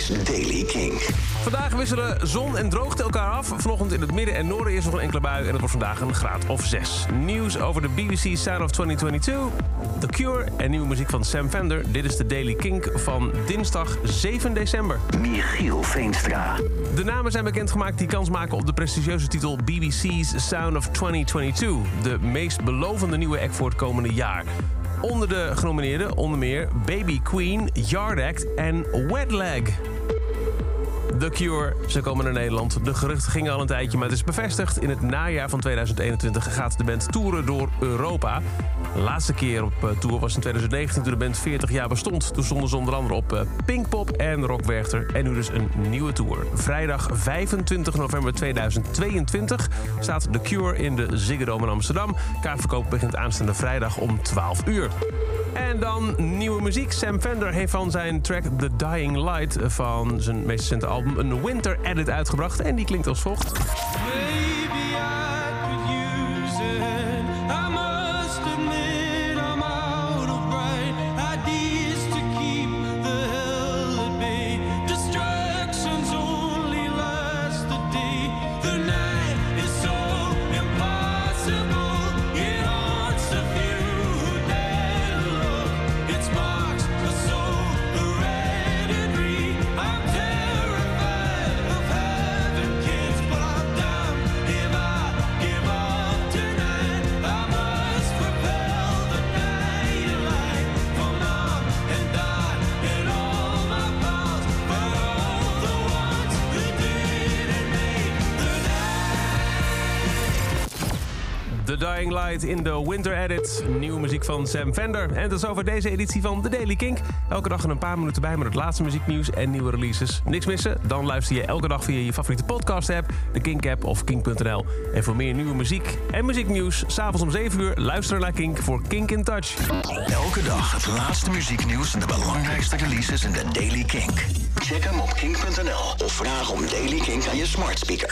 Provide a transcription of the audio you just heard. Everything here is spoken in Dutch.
is Daily King. Vandaag wisselen zon en droogte elkaar af. Vanochtend in het midden en noorden is nog een enkele bui en het wordt vandaag een graad of 6. Nieuws over de BBC Sound of 2022, The Cure en nieuwe muziek van Sam Fender. Dit is de Daily Kink van dinsdag 7 december. Michiel Veenstra. De namen zijn bekendgemaakt die kans maken op de prestigieuze titel BBC's Sound of 2022. De meest belovende nieuwe act voor het komende jaar. Onder de genomineerden onder meer Baby Queen, Yard Act en Wet Leg. The Cure, ze komen naar Nederland. De geruchten gingen al een tijdje, maar het is bevestigd. In het najaar van 2021 gaat de band toeren door Europa. De laatste keer op eh, tour was in 2019 toen de band 40 jaar bestond. Toen stonden ze onder andere op eh, Pinkpop en Rock Werchter. En nu dus een nieuwe tour. Vrijdag 25 november 2022 staat The Cure in de Ziggo Dome in Amsterdam. Kaartverkoop begint aanstaande vrijdag om 12 uur. En dan nieuwe muziek. Sam Fender heeft van zijn track The Dying Light van zijn meest recente album een winter edit uitgebracht. En die klinkt als volgt. Maybe The Dying Light in de Winter Edit. Nieuwe muziek van Sam Fender. En dat is over deze editie van The Daily Kink. Elke dag een paar minuten bij met het laatste muzieknieuws en nieuwe releases. Niks missen? Dan luister je elke dag via je favoriete podcast-app, de Kink-app of kink.nl. En voor meer nieuwe muziek en muzieknieuws, s'avonds om 7 uur, luister naar Kink voor Kink in Touch. Elke dag het laatste muzieknieuws en de belangrijkste releases in de Daily Kink. Check hem op kink.nl of vraag om Daily Kink aan je smart speaker.